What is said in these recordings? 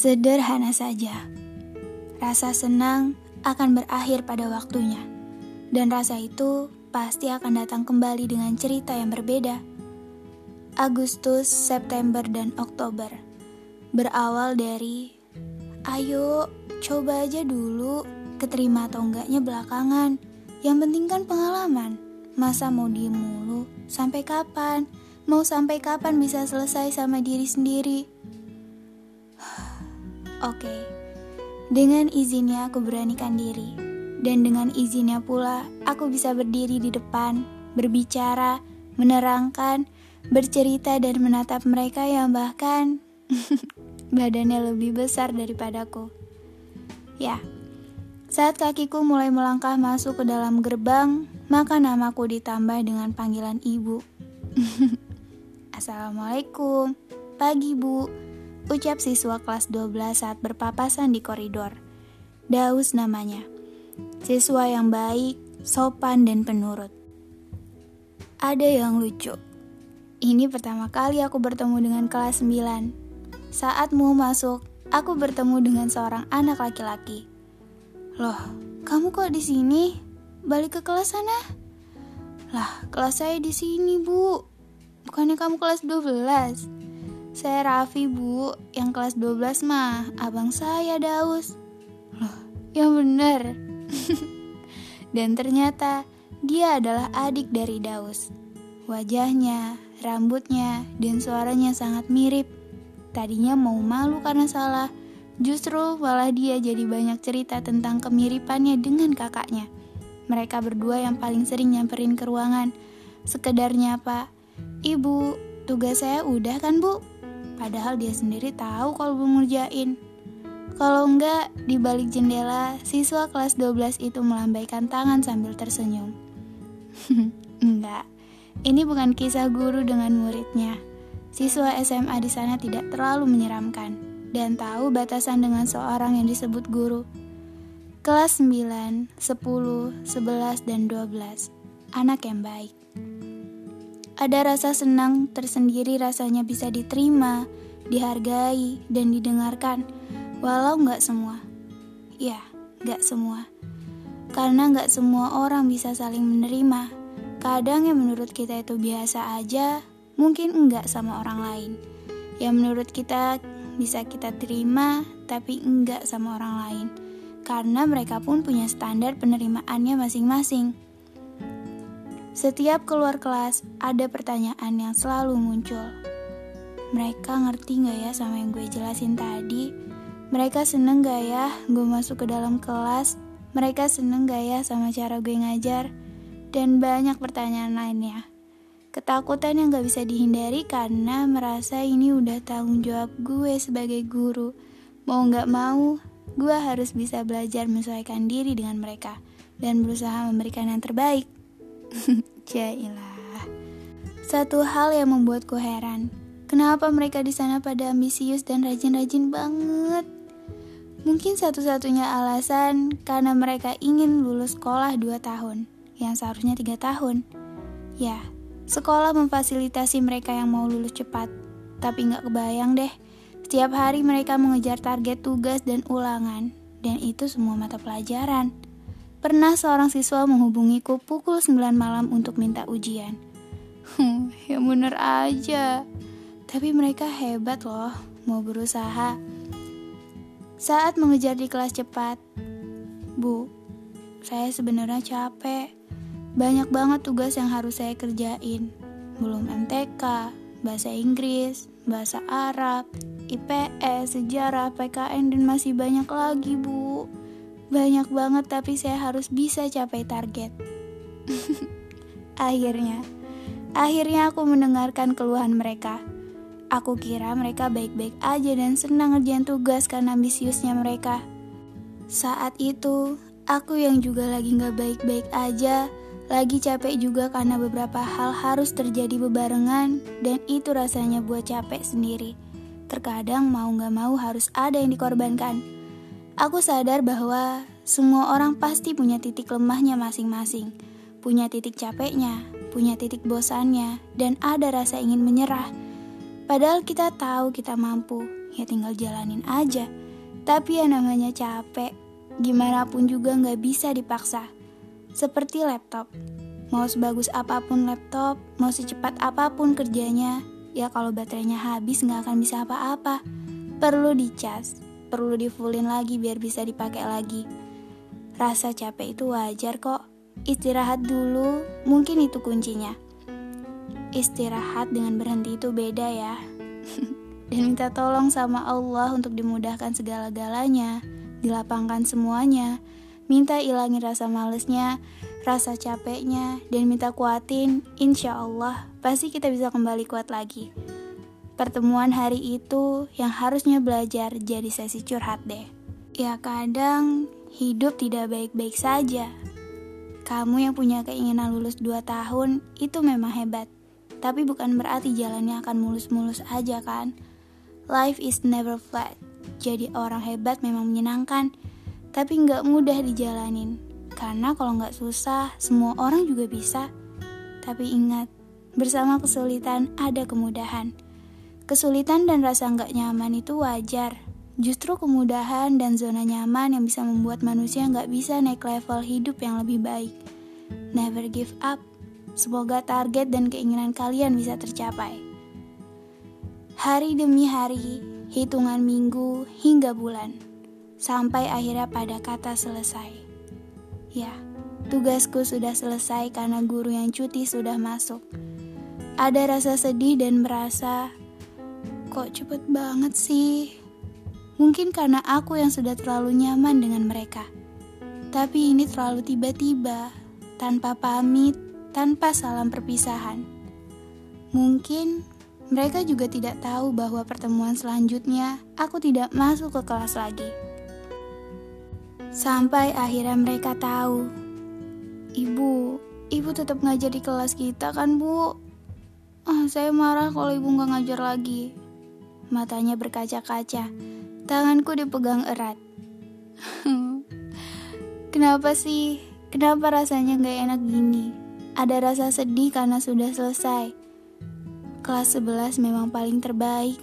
Sederhana saja. Rasa senang akan berakhir pada waktunya. Dan rasa itu pasti akan datang kembali dengan cerita yang berbeda. Agustus, September, dan Oktober berawal dari ayo coba aja dulu keterima atau enggaknya belakangan. Yang penting kan pengalaman. Masa mau diem mulu? Sampai kapan? Mau sampai kapan bisa selesai sama diri sendiri? Oke, dengan izinnya aku beranikan diri, dan dengan izinnya pula aku bisa berdiri di depan, berbicara, menerangkan, bercerita, dan menatap mereka yang bahkan badannya lebih besar daripadaku. Ya, saat kakiku mulai melangkah masuk ke dalam gerbang, maka namaku ditambah dengan panggilan ibu. Assalamualaikum, pagi bu ucap siswa kelas 12 saat berpapasan di koridor. Daus namanya. Siswa yang baik, sopan, dan penurut. Ada yang lucu. Ini pertama kali aku bertemu dengan kelas 9. Saat mau masuk, aku bertemu dengan seorang anak laki-laki. Loh, kamu kok di sini? Balik ke kelas sana? Lah, kelas saya di sini, Bu. Bukannya kamu kelas 12? Saya Raffi bu, yang kelas 12 mah, abang saya Daus. Loh, yang bener. Dan ternyata dia adalah adik dari Daus. Wajahnya, rambutnya, dan suaranya sangat mirip. Tadinya mau malu karena salah, justru malah dia jadi banyak cerita tentang kemiripannya dengan kakaknya. Mereka berdua yang paling sering nyamperin ke ruangan. Sekedarnya, Pak. Ibu, tugas saya udah kan, Bu? Padahal dia sendiri tahu kalau belum ngerjain. Kalau enggak, di balik jendela, siswa kelas 12 itu melambaikan tangan sambil tersenyum. enggak, ini bukan kisah guru dengan muridnya. Siswa SMA di sana tidak terlalu menyeramkan dan tahu batasan dengan seorang yang disebut guru. Kelas 9, 10, 11, dan 12. Anak yang baik. Ada rasa senang tersendiri rasanya bisa diterima, dihargai, dan didengarkan, walau nggak semua. Ya, nggak semua. Karena nggak semua orang bisa saling menerima. Kadang yang menurut kita itu biasa aja, mungkin enggak sama orang lain. Yang menurut kita bisa kita terima, tapi enggak sama orang lain. Karena mereka pun punya standar penerimaannya masing-masing. Setiap keluar kelas, ada pertanyaan yang selalu muncul. Mereka ngerti gak ya sama yang gue jelasin tadi? Mereka seneng gak ya gue masuk ke dalam kelas? Mereka seneng gak ya sama cara gue ngajar? Dan banyak pertanyaan lainnya. Ketakutan yang gak bisa dihindari karena merasa ini udah tanggung jawab gue sebagai guru. Mau gak mau, gue harus bisa belajar menyesuaikan diri dengan mereka dan berusaha memberikan yang terbaik. Jailah. Satu hal yang membuatku heran, kenapa mereka di sana pada ambisius dan rajin-rajin banget? Mungkin satu-satunya alasan karena mereka ingin lulus sekolah 2 tahun, yang seharusnya 3 tahun. Ya, sekolah memfasilitasi mereka yang mau lulus cepat. Tapi nggak kebayang deh, setiap hari mereka mengejar target tugas dan ulangan, dan itu semua mata pelajaran. Pernah seorang siswa menghubungiku pukul 9 malam untuk minta ujian. Hmm, ya bener aja. Tapi mereka hebat loh, mau berusaha. Saat mengejar di kelas cepat, Bu, saya sebenarnya capek. Banyak banget tugas yang harus saya kerjain. Belum MTK, bahasa Inggris, bahasa Arab, IPS, sejarah, PKN, dan masih banyak lagi, Bu. Banyak banget tapi saya harus bisa capai target. akhirnya, akhirnya aku mendengarkan keluhan mereka. Aku kira mereka baik-baik aja dan senang ngerjain tugas karena ambisiusnya mereka. Saat itu, aku yang juga lagi gak baik-baik aja, lagi capek juga karena beberapa hal harus terjadi bebarengan dan itu rasanya buat capek sendiri. Terkadang mau gak mau harus ada yang dikorbankan. Aku sadar bahwa semua orang pasti punya titik lemahnya masing-masing, punya titik capeknya, punya titik bosannya, dan ada rasa ingin menyerah. Padahal kita tahu kita mampu, ya tinggal jalanin aja. Tapi ya namanya capek, gimana pun juga nggak bisa dipaksa. Seperti laptop, mau sebagus apa pun laptop, mau secepat apa pun kerjanya, ya kalau baterainya habis nggak akan bisa apa-apa. Perlu dicas, perlu di fullin lagi biar bisa dipakai lagi. Rasa capek itu wajar kok. Istirahat dulu, mungkin itu kuncinya. Istirahat dengan berhenti itu beda ya. Dan minta tolong sama Allah untuk dimudahkan segala-galanya, dilapangkan semuanya, minta ilangin rasa malesnya, rasa capeknya, dan minta kuatin, insya Allah pasti kita bisa kembali kuat lagi. Pertemuan hari itu yang harusnya belajar jadi sesi curhat deh. Ya kadang hidup tidak baik-baik saja. Kamu yang punya keinginan lulus 2 tahun itu memang hebat. Tapi bukan berarti jalannya akan mulus-mulus aja kan. Life is never flat. Jadi orang hebat memang menyenangkan, tapi nggak mudah dijalanin. Karena kalau nggak susah, semua orang juga bisa. Tapi ingat, bersama kesulitan ada kemudahan. Kesulitan dan rasa nggak nyaman itu wajar, Justru kemudahan dan zona nyaman yang bisa membuat manusia nggak bisa naik level hidup yang lebih baik. Never give up. Semoga target dan keinginan kalian bisa tercapai. Hari demi hari, hitungan minggu hingga bulan, sampai akhirnya pada kata selesai. Ya, tugasku sudah selesai karena guru yang cuti sudah masuk. Ada rasa sedih dan merasa, kok cepet banget sih Mungkin karena aku yang sudah terlalu nyaman dengan mereka. Tapi ini terlalu tiba-tiba, tanpa pamit, tanpa salam perpisahan. Mungkin mereka juga tidak tahu bahwa pertemuan selanjutnya aku tidak masuk ke kelas lagi. Sampai akhirnya mereka tahu, Ibu, Ibu tetap ngajar di kelas kita kan, Bu? Ah, saya marah kalau Ibu nggak ngajar lagi. Matanya berkaca-kaca Tanganku dipegang erat. Kenapa sih? Kenapa rasanya gak enak gini? Ada rasa sedih karena sudah selesai. Kelas 11 memang paling terbaik,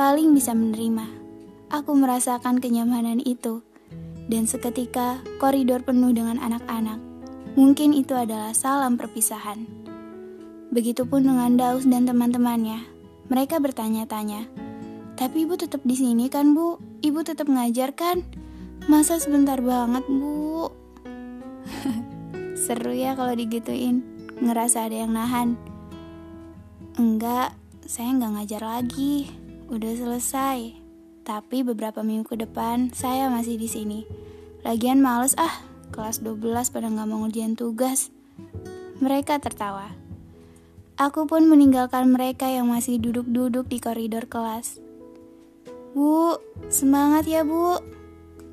paling bisa menerima. Aku merasakan kenyamanan itu. Dan seketika koridor penuh dengan anak-anak. Mungkin itu adalah salam perpisahan. Begitupun dengan Daus dan teman-temannya. Mereka bertanya-tanya, tapi ibu tetap di sini kan bu? Ibu tetap ngajar kan? Masa sebentar banget bu? Seru ya kalau digituin, ngerasa ada yang nahan. Enggak, saya nggak ngajar lagi. Udah selesai. Tapi beberapa minggu ke depan saya masih di sini. Lagian males ah, kelas 12 pada nggak mau ngerjain tugas. Mereka tertawa. Aku pun meninggalkan mereka yang masih duduk-duduk di koridor kelas. Bu, semangat ya bu.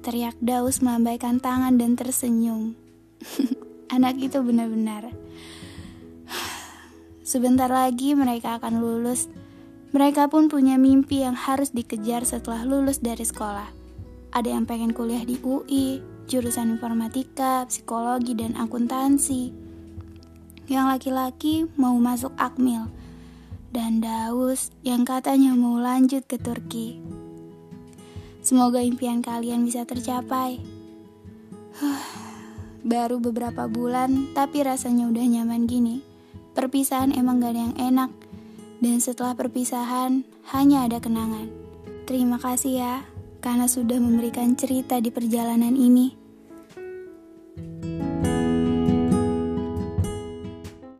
Teriak Daus melambaikan tangan dan tersenyum. Anak itu benar-benar. Sebentar lagi mereka akan lulus. Mereka pun punya mimpi yang harus dikejar setelah lulus dari sekolah. Ada yang pengen kuliah di UI Jurusan informatika, psikologi, dan akuntansi. Yang laki-laki mau masuk akmil dan Daus yang katanya mau lanjut ke Turki. Semoga impian kalian bisa tercapai. Baru beberapa bulan, tapi rasanya udah nyaman gini. Perpisahan emang gak ada yang enak, dan setelah perpisahan hanya ada kenangan. Terima kasih ya, karena sudah memberikan cerita di perjalanan ini.